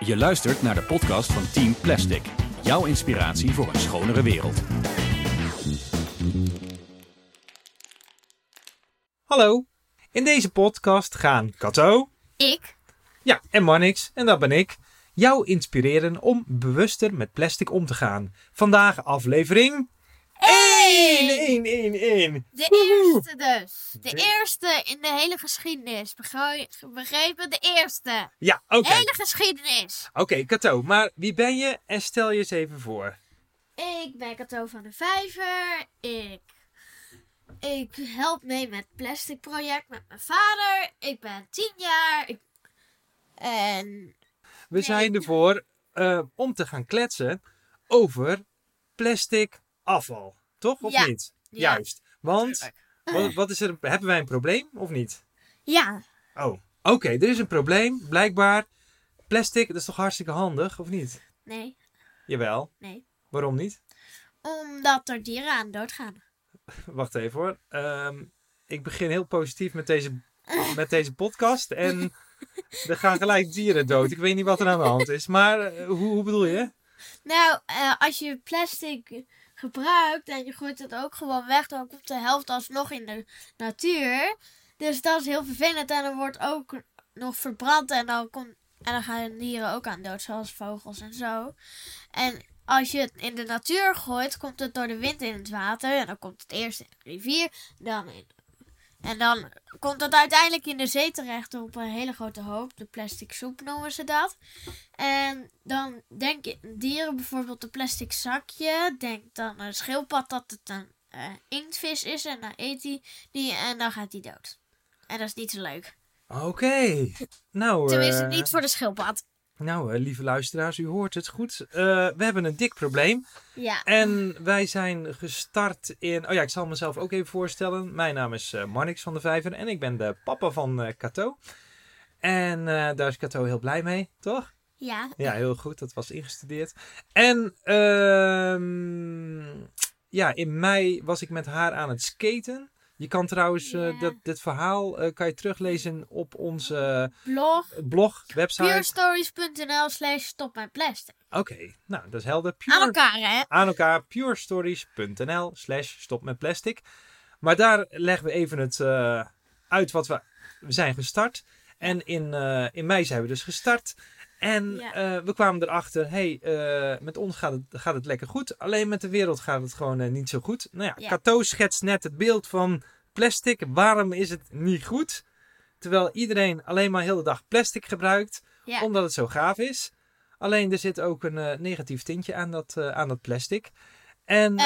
Je luistert naar de podcast van Team Plastic. Jouw inspiratie voor een schonere wereld. Hallo. In deze podcast gaan Kato, Ik? ja, en Marnix, en dat ben ik, jou inspireren om bewuster met plastic om te gaan. Vandaag aflevering 1, 1, 1, 1. De eerste dus. De De- eerste in de hele geschiedenis. Begre- Begrepen? De eerste. Ja, oké. Hele geschiedenis. Oké, Kato, maar wie ben je en stel je eens even voor. Ik ben Kato van de Vijver. Ik, ik help mee met het plastic project met mijn vader. Ik ben tien jaar. Ik, en We zijn ervoor eh, om te gaan kletsen over plastic afval. Toch of Ja. niet? Ja. Juist. Want wat, wat is er, hebben wij een probleem of niet? ja, Oh, oké, er is een probleem. Blijkbaar. Plastic, dat is toch hartstikke handig, of niet? nee, Jawel. nee. Waarom niet? Omdat er dieren aan doodgaan. Wacht even hoor. Ehm, ik begin heel positief met deze, met deze podcast. En er gaan gelijk dieren dood. Ik weet niet wat er aan de hand is. Maar eh, hoe, hoe bedoel je? Nou, eh, als je plastic gebruikt en je gooit het ook gewoon weg, dan komt de helft alsnog in de natuur. Dus dat is heel vervelend en dan wordt ook nog verbrand en dan, en dan gaan dieren ook aan dood, zoals vogels en zo. En als je het in de natuur gooit, komt het door de wind in het water en dan komt het eerst in de rivier, dan in en dan komt het uiteindelijk in de zee terecht op een hele grote hoop. De plastic soep noemen ze dat. En dan denken dieren bijvoorbeeld een plastic zakje. Denkt dan een schildpad dat het een eh, inktvis is. En dan eet hij die en dan gaat hij dood. En dat is niet zo leuk. Oké. Nou, Tenminste, eh, niet voor de schildpad. Nou eh, lieve luisteraars, u hoort het goed. Eh, we hebben een dik probleem. Ja. En wij zijn gestart in. Oh ja, ik zal mezelf ook even voorstellen. Mijn naam is eh Marnix van de Vijver en ik ben de papa van eh Kato. En daar is Kato heel blij mee, toch? Ja. Ja, heel goed. Dat was ingestudeerd. En ehm, ja, in mei was ik met haar aan het skaten. Je kan trouwens eh, dat, dit verhaal eh, kan je teruglezen op onze Blog. blog, website. Purestories.nl slash stop mijn plastic. Oké, nou dat is helder. Aan Pure- elkaar, hè? aan elkaar purestories.nl slash stop met plastic. Maar daar leggen we even het eh, uit wat we, we zijn gestart. En in, eh, in mei zijn we dus gestart. En Ja. eh, we kwamen erachter, hey, eh, met ons gaat het, gaat het lekker goed. Alleen met de wereld gaat het gewoon eh, niet zo goed. Nou ja, Ja. Cato schetst net het beeld van plastic. Waarom is het niet goed? Terwijl iedereen alleen maar heel de dag plastic gebruikt Ja. omdat het zo gaaf is. Alleen er zit ook een negatief tintje aan dat, aan dat plastic. En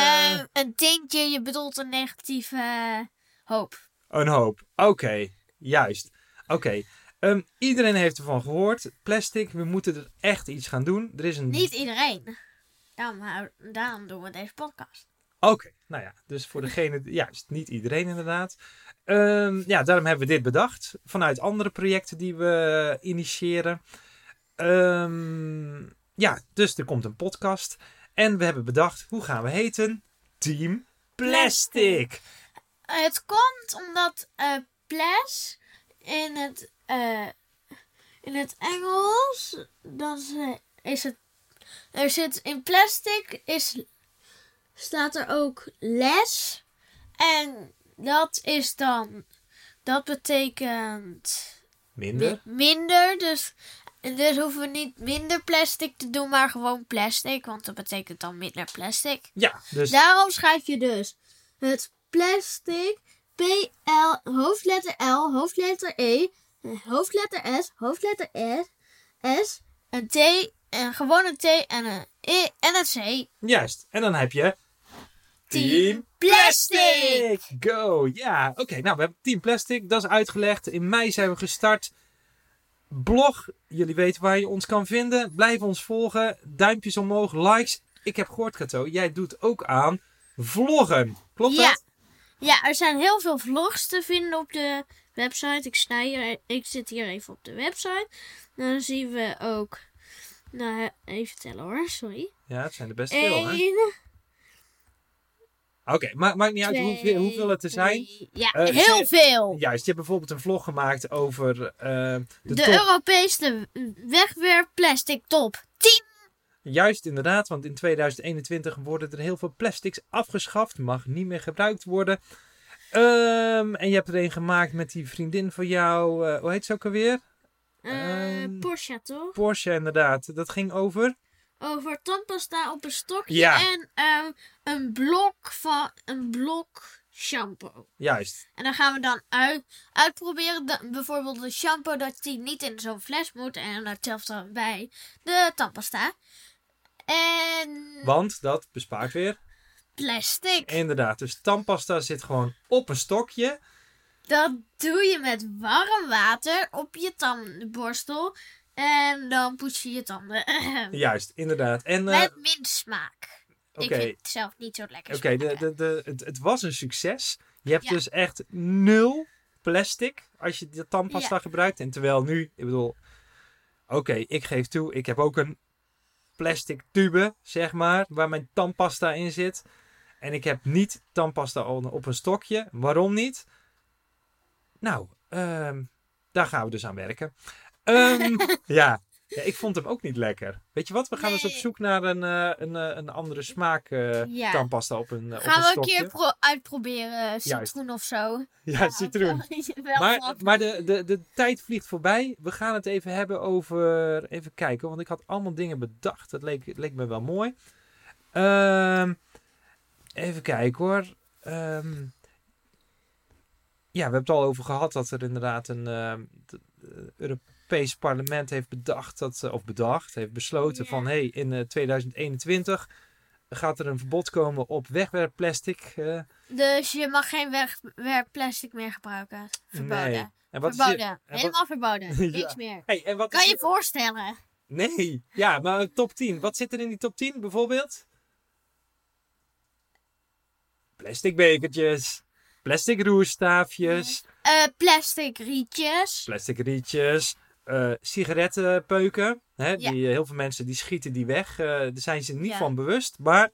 een tintje, je bedoelt een negatieve hoop. een hoop. Oké, juist. Oké. Ehm, iedereen heeft ervan gehoord. Plastic, we moeten er echt iets gaan doen. Er is een. Niet iedereen. Daarom, daarom doen we deze podcast. Oké, nou ja, dus voor degene, juist, niet iedereen inderdaad. Ehm, ja, daarom hebben we dit bedacht. Vanuit andere projecten die we initiëren. Ehm, ja, dus er komt een podcast. En we hebben bedacht, hoe gaan we heten? Team Plastic. Eh, het komt omdat eh plas in het, eh, in het Engels, dan is- is het, er zit in plastic, is, staat er ook les. En dat is dan, dat betekent Minder. mi- minder. Dus, dus hoeven we niet minder plastic te doen, maar gewoon plastic. Want dat betekent dan minder plastic. Ja, dus Daarom schrijf je dus het plastic, P-L, hoofdletter L, hoofdletter E, hoofdletter S, hoofdletter S, S, een T, een T en een E en een C. juist. En dan heb je Team Plastic! Go! Ja, oké. nou, we hebben Team Plastic. Dat is uitgelegd. In mei zijn we gestart. Blog. Jullie weten waar je ons kan vinden. Blijf ons volgen. Duimpjes omhoog. Likes. Ik heb gehoord, Kato. Jij doet ook aan vloggen. Klopt Ja. dat? Ja, er zijn heel veel vlogs te vinden op de website. Ik, sta hier, ik zit hier even op de website. Dan zien we ook. Nou, even tellen hoor, sorry. Ja, het zijn er best veel, hè? 1, Oké, maar maakt niet uit hoeveel, hoeveel het er zijn. Ja, Eh, heel ze- veel. Juist, je hebt bijvoorbeeld een vlog gemaakt over eh, de, De, top. Europese wegwerpplastic top 10. Juist, inderdaad, want in 2021 worden er heel veel plastics afgeschaft. Mag niet meer gebruikt worden. Ehm, en je hebt er een gemaakt met die vriendin van jou. eh, hoe heet ze ook alweer? Eh Ehm. Porsche toch? Porsche, inderdaad. Dat ging over. Over tandpasta op een stokje Ja. en ehm, een blok van een blok shampoo. Juist. En dan gaan we dan uit, uitproberen. De, bijvoorbeeld de shampoo dat die niet in zo'n fles moet. En hetzelfde bij de tandpasta. En Want dat bespaart weer. Plastic. Inderdaad. Dus tandpasta zit gewoon op een stokje. Dat doe je met warm water op je tandenborstel. En dan poets je je tanden. Juist, inderdaad. En eh, Met mintsmaak. oké. Ik vind het zelf niet zo lekker. Oké, het, het was een succes. Je hebt Ja. dus echt nul plastic als je de tandpasta Ja. gebruikt. En terwijl nu, ik bedoel, oké, ik geef toe, ik heb ook een plastic tube, zeg maar, waar mijn tandpasta in zit. En ik heb niet tandpasta op op een stokje. Waarom niet? Nou, ehm, daar gaan we dus aan werken. Ehm, ja. ja, ik vond hem ook niet lekker. Weet je wat? We gaan eens op Nee. zoek naar een, eh, een, eh, een andere smaak eh, Ja. tandpasta op een, eh, op Gaan een we een stokje. keer pro- uitproberen. Citroen of zo. Ja, citroen. Wel Maar, maar de, de, de tijd vliegt voorbij. We gaan het even hebben over. Even kijken, want ik had allemaal dingen bedacht. Dat leek, leek me wel mooi. Ehm, even kijken hoor. Ehm, ja, we hebben het al over gehad dat er inderdaad een ehm, eh, Europees parlement heeft bedacht dat, eh, of bedacht, heeft besloten van hé, hey, in eh, 2021 gaat er een verbod komen op wegwerpplastic. eh, Dus je mag geen wegwerpplastic meer gebruiken. Verboden. Nee. En wat is je- verboden. wat- Helemaal verboden. Ja. Niks meer. Hey, en wat Kan je je- voorstellen? Nee, ja, maar top 10. Wat zit er in die top 10 bijvoorbeeld? Plastic bekertjes, plastic roerstaafjes, Eh, plastic rietjes. plastic rietjes, eh, sigarettenpeuken. Hè, Ja. die, eh, heel veel mensen die schieten die weg. daar zijn ze niet Ja. van bewust. Maar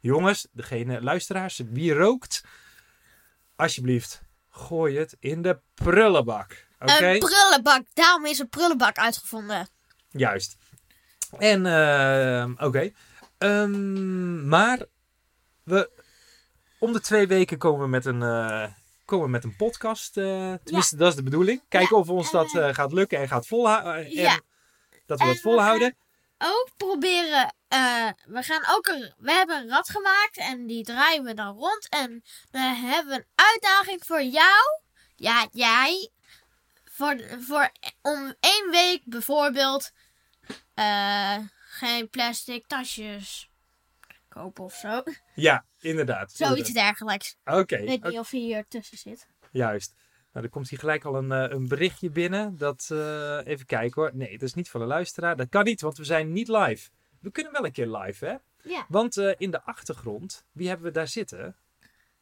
jongens, degene luisteraars, wie rookt, alsjeblieft, gooi het in de prullenbak. Oké? Een prullenbak. Daarom is een prullenbak uitgevonden. Juist. En, ehm, oké. Ehm, maar we, om de twee weken komen we met een, eh, komen we met een podcast. eh, tenminste, dat is de bedoeling. Kijken Ja, of ons en, dat eh, gaat lukken en gaat volhouden. Ja. Dat we En het we volhouden. Ook proberen. we gaan ook een. We hebben een rad gemaakt en die draaien we dan rond. En dan hebben we een uitdaging voor jou. Ja, jij. Voor, voor, om één week bijvoorbeeld. geen plastic tasjes kopen of zo. Ja, inderdaad. Zoiets dergelijks. Oké, Ik weet niet of hij hier tussen zit. juist. Nou, er komt hier gelijk al een, eh, een berichtje binnen. Dat, eh, even kijken hoor. Nee, dat is niet van de luisteraar. Dat kan niet, want we zijn niet live. We kunnen wel een keer live, hè? Ja. Want eh, in de achtergrond, wie hebben we daar zitten?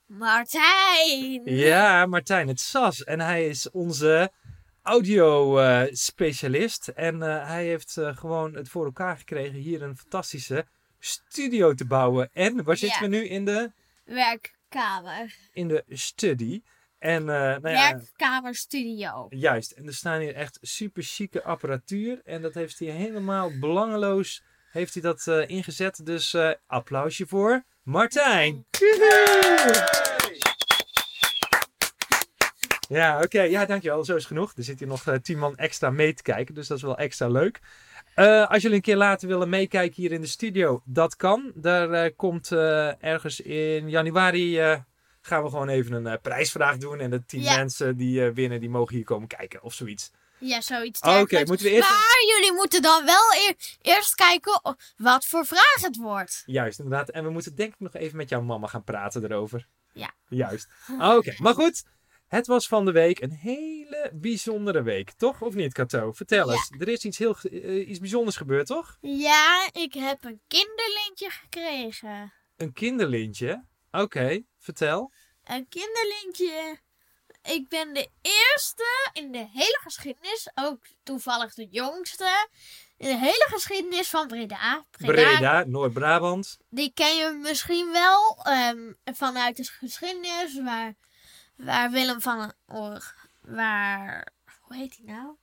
Martijn! Ja, Martijn het Sas. En hij is onze audio-specialist. en hij heeft gewoon het voor elkaar gekregen hier een fantastische studio te bouwen. En waar zitten Ja. we nu? In de, Werkkamer. in de study. En eh, nou ja, Werkkamer studio. juist. En er staan hier echt super chique apparatuur. En dat heeft hij helemaal belangeloos heeft hij dat, eh, ingezet. Dus eh, applausje voor Martijn. Ja, oké. Ja, dankjewel. Zo is genoeg. Er zit hier nog tien man extra mee te kijken. Dus dat is wel extra leuk. Eh, als jullie een keer later willen meekijken hier in de studio, dat kan. Daar eh, komt eh, ergens in januari... gaan we gewoon even een prijsvraag doen. En de tien Ja. mensen die winnen, die mogen hier komen kijken. Of zoiets. Ja, zoiets Oké, moeten we eerst... Maar jullie moeten dan wel eer- eerst kijken wat voor vraag het wordt. Juist, inderdaad. En we moeten denk ik nog even met jouw mama gaan praten erover. Ja. Juist. Oké, maar goed. Het was van de week een hele bijzondere week. Toch? Of niet, Kato? Vertel Ja. eens. Er is iets, heel, eh, iets bijzonders gebeurd, toch? Ja, ik heb een kinderlintje gekregen. Een kinderlintje. Oké, vertel. Een kinderlintje ik ben de eerste in de hele geschiedenis, ook toevallig de jongste, in de hele geschiedenis van Breda. Breda, Noord-Brabant. Die ken je misschien wel ehm, vanuit de geschiedenis, waar, waar Willem van waar, hoe heet hij nou?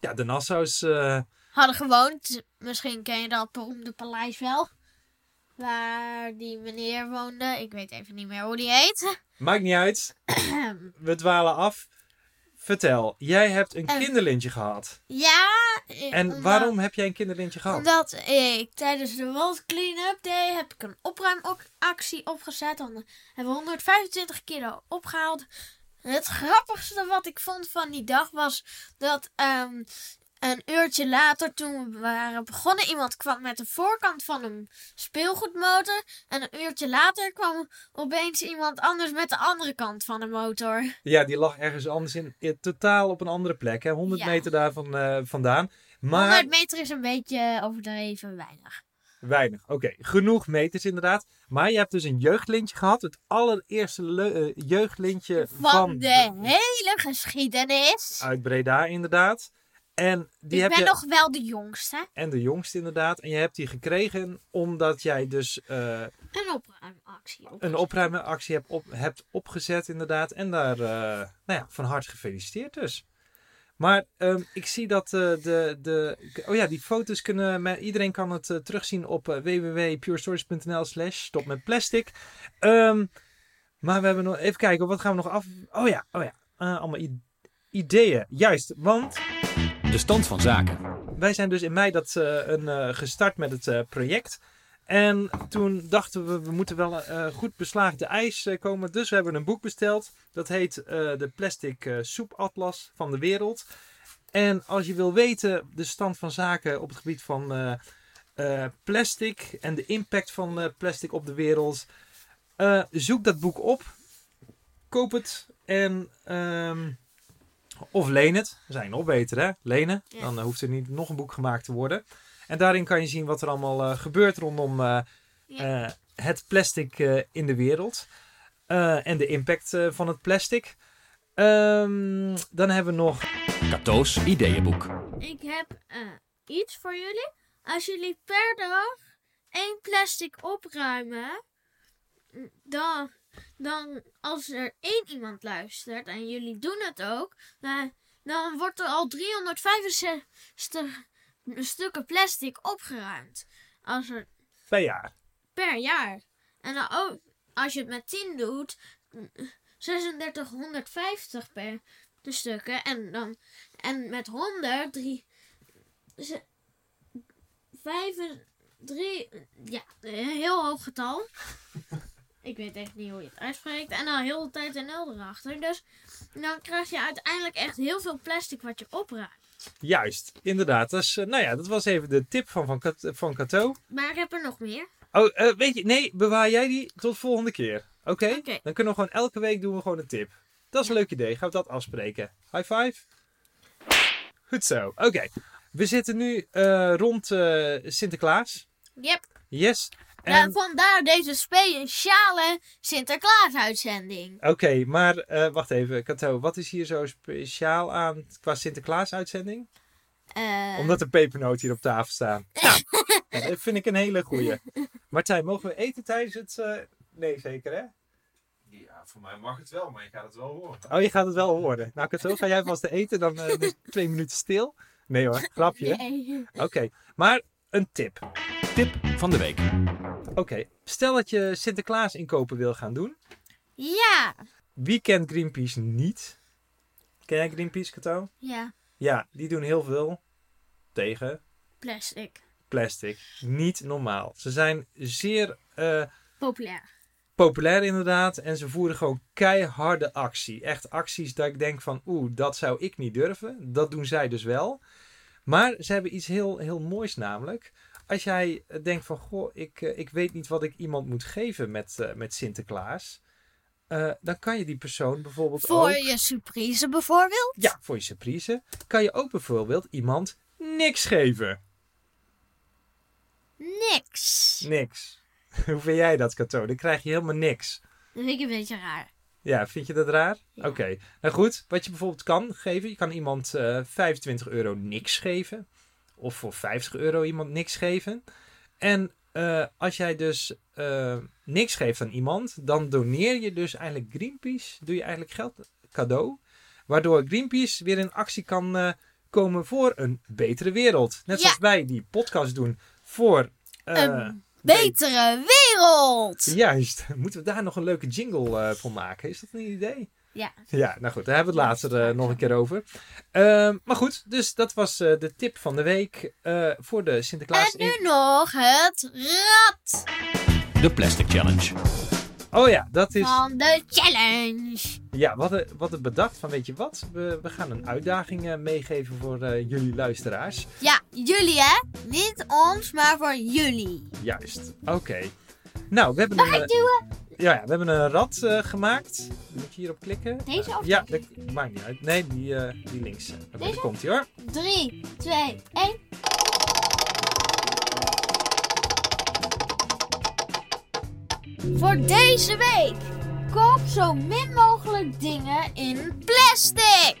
Ja, de Nassau's. eh, Hadden gewoond. Misschien ken je dat beroemde paleis wel. Waar die meneer woonde. Ik weet even niet meer hoe die heet. maakt niet uit. We dwalen af. Vertel, jij hebt een Eh. kinderlintje gehad. ja. En omdat- waarom heb jij een kinderlintje gehad? Omdat ik tijdens de World Cleanup Day heb ik een opruimactie opgezet. Dan hebben we 125 kilo opgehaald. Het grappigste wat ik vond van die dag was dat ehm, een uurtje later, toen we waren begonnen, iemand kwam met de voorkant van een speelgoedmotor. En een uurtje later kwam opeens iemand anders met de andere kant van de motor. Ja, die lag ergens anders in. Totaal op een andere plek, hè? 100 Ja. meter daarvan eh, vandaan. Maar 100 meter is een beetje overdreven weinig. weinig. Oké, genoeg meters inderdaad. Maar je hebt dus een jeugdlintje gehad. Het allereerste le- eh, jeugdlintje Van, van, de hele geschiedenis. uit Breda inderdaad. En die ik heb ben je nog wel de jongste. en de jongste inderdaad. En je hebt die gekregen omdat jij dus eh, Een opruimactie. Op. een opruimactie hebt, op, hebt opgezet inderdaad. En daar eh, nou ja, van harte gefeliciteerd dus. Maar ehm, ik zie dat eh, de, de... Oh ja, die foto's kunnen... Iedereen kan het terugzien op www.purestories.nl slash stop met plastic. Ehm, maar we hebben nog... Even kijken, wat gaan we nog af... Oh ja, oh ja. Allemaal ideeën. Juist, want De stand van zaken. wij zijn dus in mei dat, eh, een, eh, gestart met het eh, project. En toen dachten we, we moeten wel eh, goed beslaagde ijs komen. Dus we hebben een boek besteld. Dat heet de Plastic Soepatlas van de Wereld. En als je wil weten de stand van zaken op het gebied van plastic en de impact van plastic op de wereld, zoek dat boek op. Koop het en ehm, of leen het. Dat zijn nog beter hè, lenen. Ja. Dan eh, hoeft er niet nog een boek gemaakt te worden. En daarin kan je zien wat er allemaal eh, gebeurt rondom eh, Ja. het plastic in de wereld. En de impact van het plastic. Ehm, dan hebben we nog Cato's ideeënboek. Ik heb iets voor jullie. Als jullie per dag één plastic opruimen, dan, dan als er één iemand luistert en jullie doen het ook, dan, dan wordt er al 365 stukken plastic opgeruimd. Als er per jaar. per jaar. En dan ook, als je het met 10 doet, mm, 3650 per de stukken. En, dan, en met 100, 3, 5, 3, ja, een heel hoog getal. Ik weet echt niet hoe je het uitspreekt. En dan heel de tijd een nul erachter. Dus dan krijg je uiteindelijk echt heel veel plastic wat je opruimt. Juist, inderdaad. Dat, is, eh, nou ja, dat was even de tip van, van, van Cato. Maar ik heb er nog meer. Oh, eh, weet je, nee, bewaar jij die tot volgende keer. Oké? Dan kunnen we gewoon elke week doen we gewoon een tip. Dat is een leuk idee. Gaan we dat afspreken. High five. Goed zo. Oké. We zitten nu eh, rond Sinterklaas. Yep. Yes. Ja, En, vandaar deze speciale Sinterklaas-uitzending. Oké, maar eh, wacht even, Kato. Wat is hier zo speciaal aan qua Sinterklaas-uitzending? Eh, Omdat er pepernoot hier op tafel staan. Nou, ja, dat vind ik een hele goeie. Martijn, mogen we eten tijdens het... eh, Nee, zeker hè? Ja, voor mij mag het wel, maar je gaat het wel horen. Oh, je gaat het wel horen. Nou, Kato, ga jij vast eten, dan eh, dus twee minuten stil. Nee hoor, grapje. nee. Oké, maar een tip. Tip van de week. Oké, stel dat je Sinterklaas inkopen wil gaan doen. Ja. Wie kent Greenpeace niet? Ken jij Greenpeace, Kato? Ja, Ja, die doen heel veel tegen plastic. plastic. Niet normaal. Ze zijn zeer eh, Populair. populair inderdaad. En ze voeren gewoon keiharde actie. Echt acties dat ik denk van oeh, dat zou ik niet durven. Dat doen zij dus wel. Maar ze hebben iets heel, heel moois namelijk. Als jij eh, denkt van goh, ik, eh, ik weet niet wat ik iemand moet geven met, eh, met Sinterklaas. dan kan je die persoon bijvoorbeeld Voor ook... je surprise bijvoorbeeld? Ja, voor je surprise. Kan je ook bijvoorbeeld iemand niks geven. Niks. Niks. Hoe vind jij dat, Kato? Dan krijg je helemaal niks. Dat vind ik een beetje raar. Ja, vind je dat raar? Oké. Nou goed, wat je bijvoorbeeld kan geven. Je kan iemand eh 25 euro niks geven. Of voor 50 euro iemand niks geven. En eh, als jij dus eh, niks geeft aan iemand, dan doneer je dus eigenlijk Greenpeace. Doe je eigenlijk geld cadeau. Waardoor Greenpeace weer in actie kan eh, komen voor een betere wereld. Net Ja. zoals wij die podcast doen voor... Een Betere wereld! Juist. Moeten we daar nog een leuke jingle voor maken? Is dat een idee? Ja. Ja, nou goed, daar hebben we het later eh, nog een keer over. Ehm, maar goed, dus dat was eh, de tip van de week eh, voor de Sinterklaas. En nu nog het rad De Plastic Challenge. Oh ja, dat is. van de challenge. Ja, hadden, we hadden bedacht van, weet je wat? We, we gaan een uitdaging eh, meegeven voor eh, jullie luisteraars. Ja, jullie hè? Niet ons, maar voor jullie. Juist, oké. Nou, we hebben een, eh, Duwen. ja, ja, we hebben een rad eh, gemaakt. Moet je hierop klikken? Deze of Ja, dat maakt niet uit. Nee, die, eh, die links. Daar Deze? komt hij hoor. 3, 2, 1. Voor deze week. Koop zo min mogelijk dingen in plastic.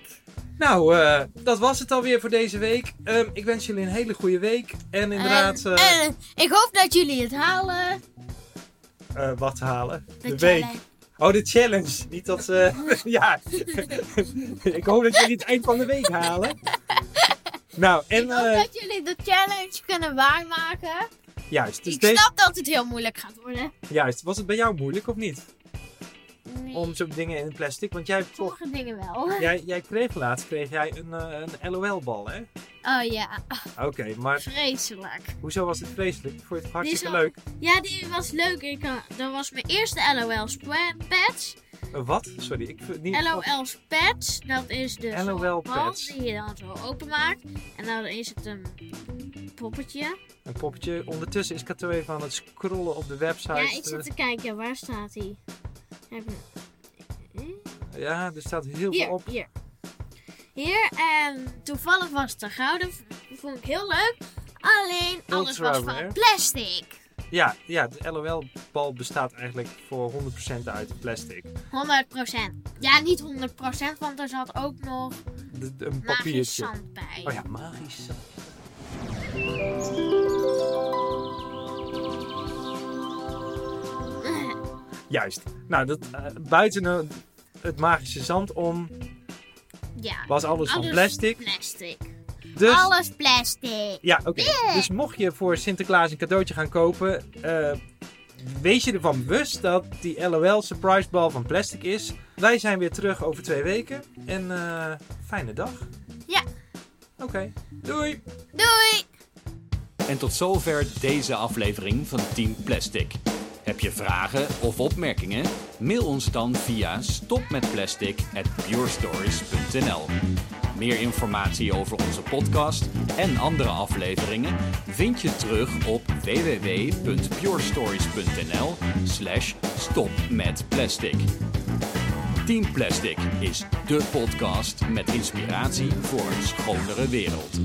Nou, eh, dat was het alweer voor deze week. Ehm, ik wens jullie een hele goede week. En inderdaad, En, eh, en ik hoop dat jullie het halen. Eh, wat halen? De, De week. Oh, de challenge. Niet dat, eh, ja. ik hoop dat jullie het eind van de week halen. Nou, en Ik hoop eh, dat jullie de challenge kunnen waarmaken. juist. Dus ik deze, snap dat het heel moeilijk gaat worden. juist. Was het bij jou moeilijk of niet? Om zo'n dingen in plastic? Want jij, hebt toch, sommige dingen wel. jij, jij kreeg laatst kreeg jij een, eh, een LOL-bal, hè? Oh ja, Oké, maar vreselijk. hoezo was het vreselijk? Vond je het hartstikke leuk? Ja, die was leuk. Ik, eh, dat was mijn eerste LOL patch. Eh, wat? Sorry, ik vind niet... LOL patch, dat is dus LOL bal die je dan zo openmaakt. En dan is het een poppetje. Een poppetje. Ondertussen is Kato even aan het scrollen op de website. Ja, ik zit te kijken. Waar staat hij? Ja, er staat heel veel op. hier. Hier, en toevallig was een gouden. Vond ik heel leuk. Alleen, alles Ultra was rare. van plastic. Ja, ja, de LOL-bal bestaat eigenlijk voor 100% uit plastic. 100%. Ja, niet 100%, want er zat ook nog De- de- een papiertje. zand bij. Oh ja, magisch zand. Juist. Nou, dat, eh, buiten eh, het magische zand om Ja. was alles van Alles plastic. Plastic. Dus, Alles plastic. ja, oké. Dus mocht je voor Sinterklaas een cadeautje gaan kopen, eh, wees je ervan bewust dat die LOL Surprise Ball van plastic is. Wij zijn weer terug over twee weken. En eh, fijne dag. Ja. Oké, doei! Doei! En tot zover deze aflevering van Team Plastic. Heb je vragen of opmerkingen? Mail ons dan via stopmetplastic@purestories.nl. Meer informatie over onze podcast en andere afleveringen vind je terug op www.purestories.nl/slash stopmetplastic. Team Plastic is de podcast met inspiratie voor een schonere wereld.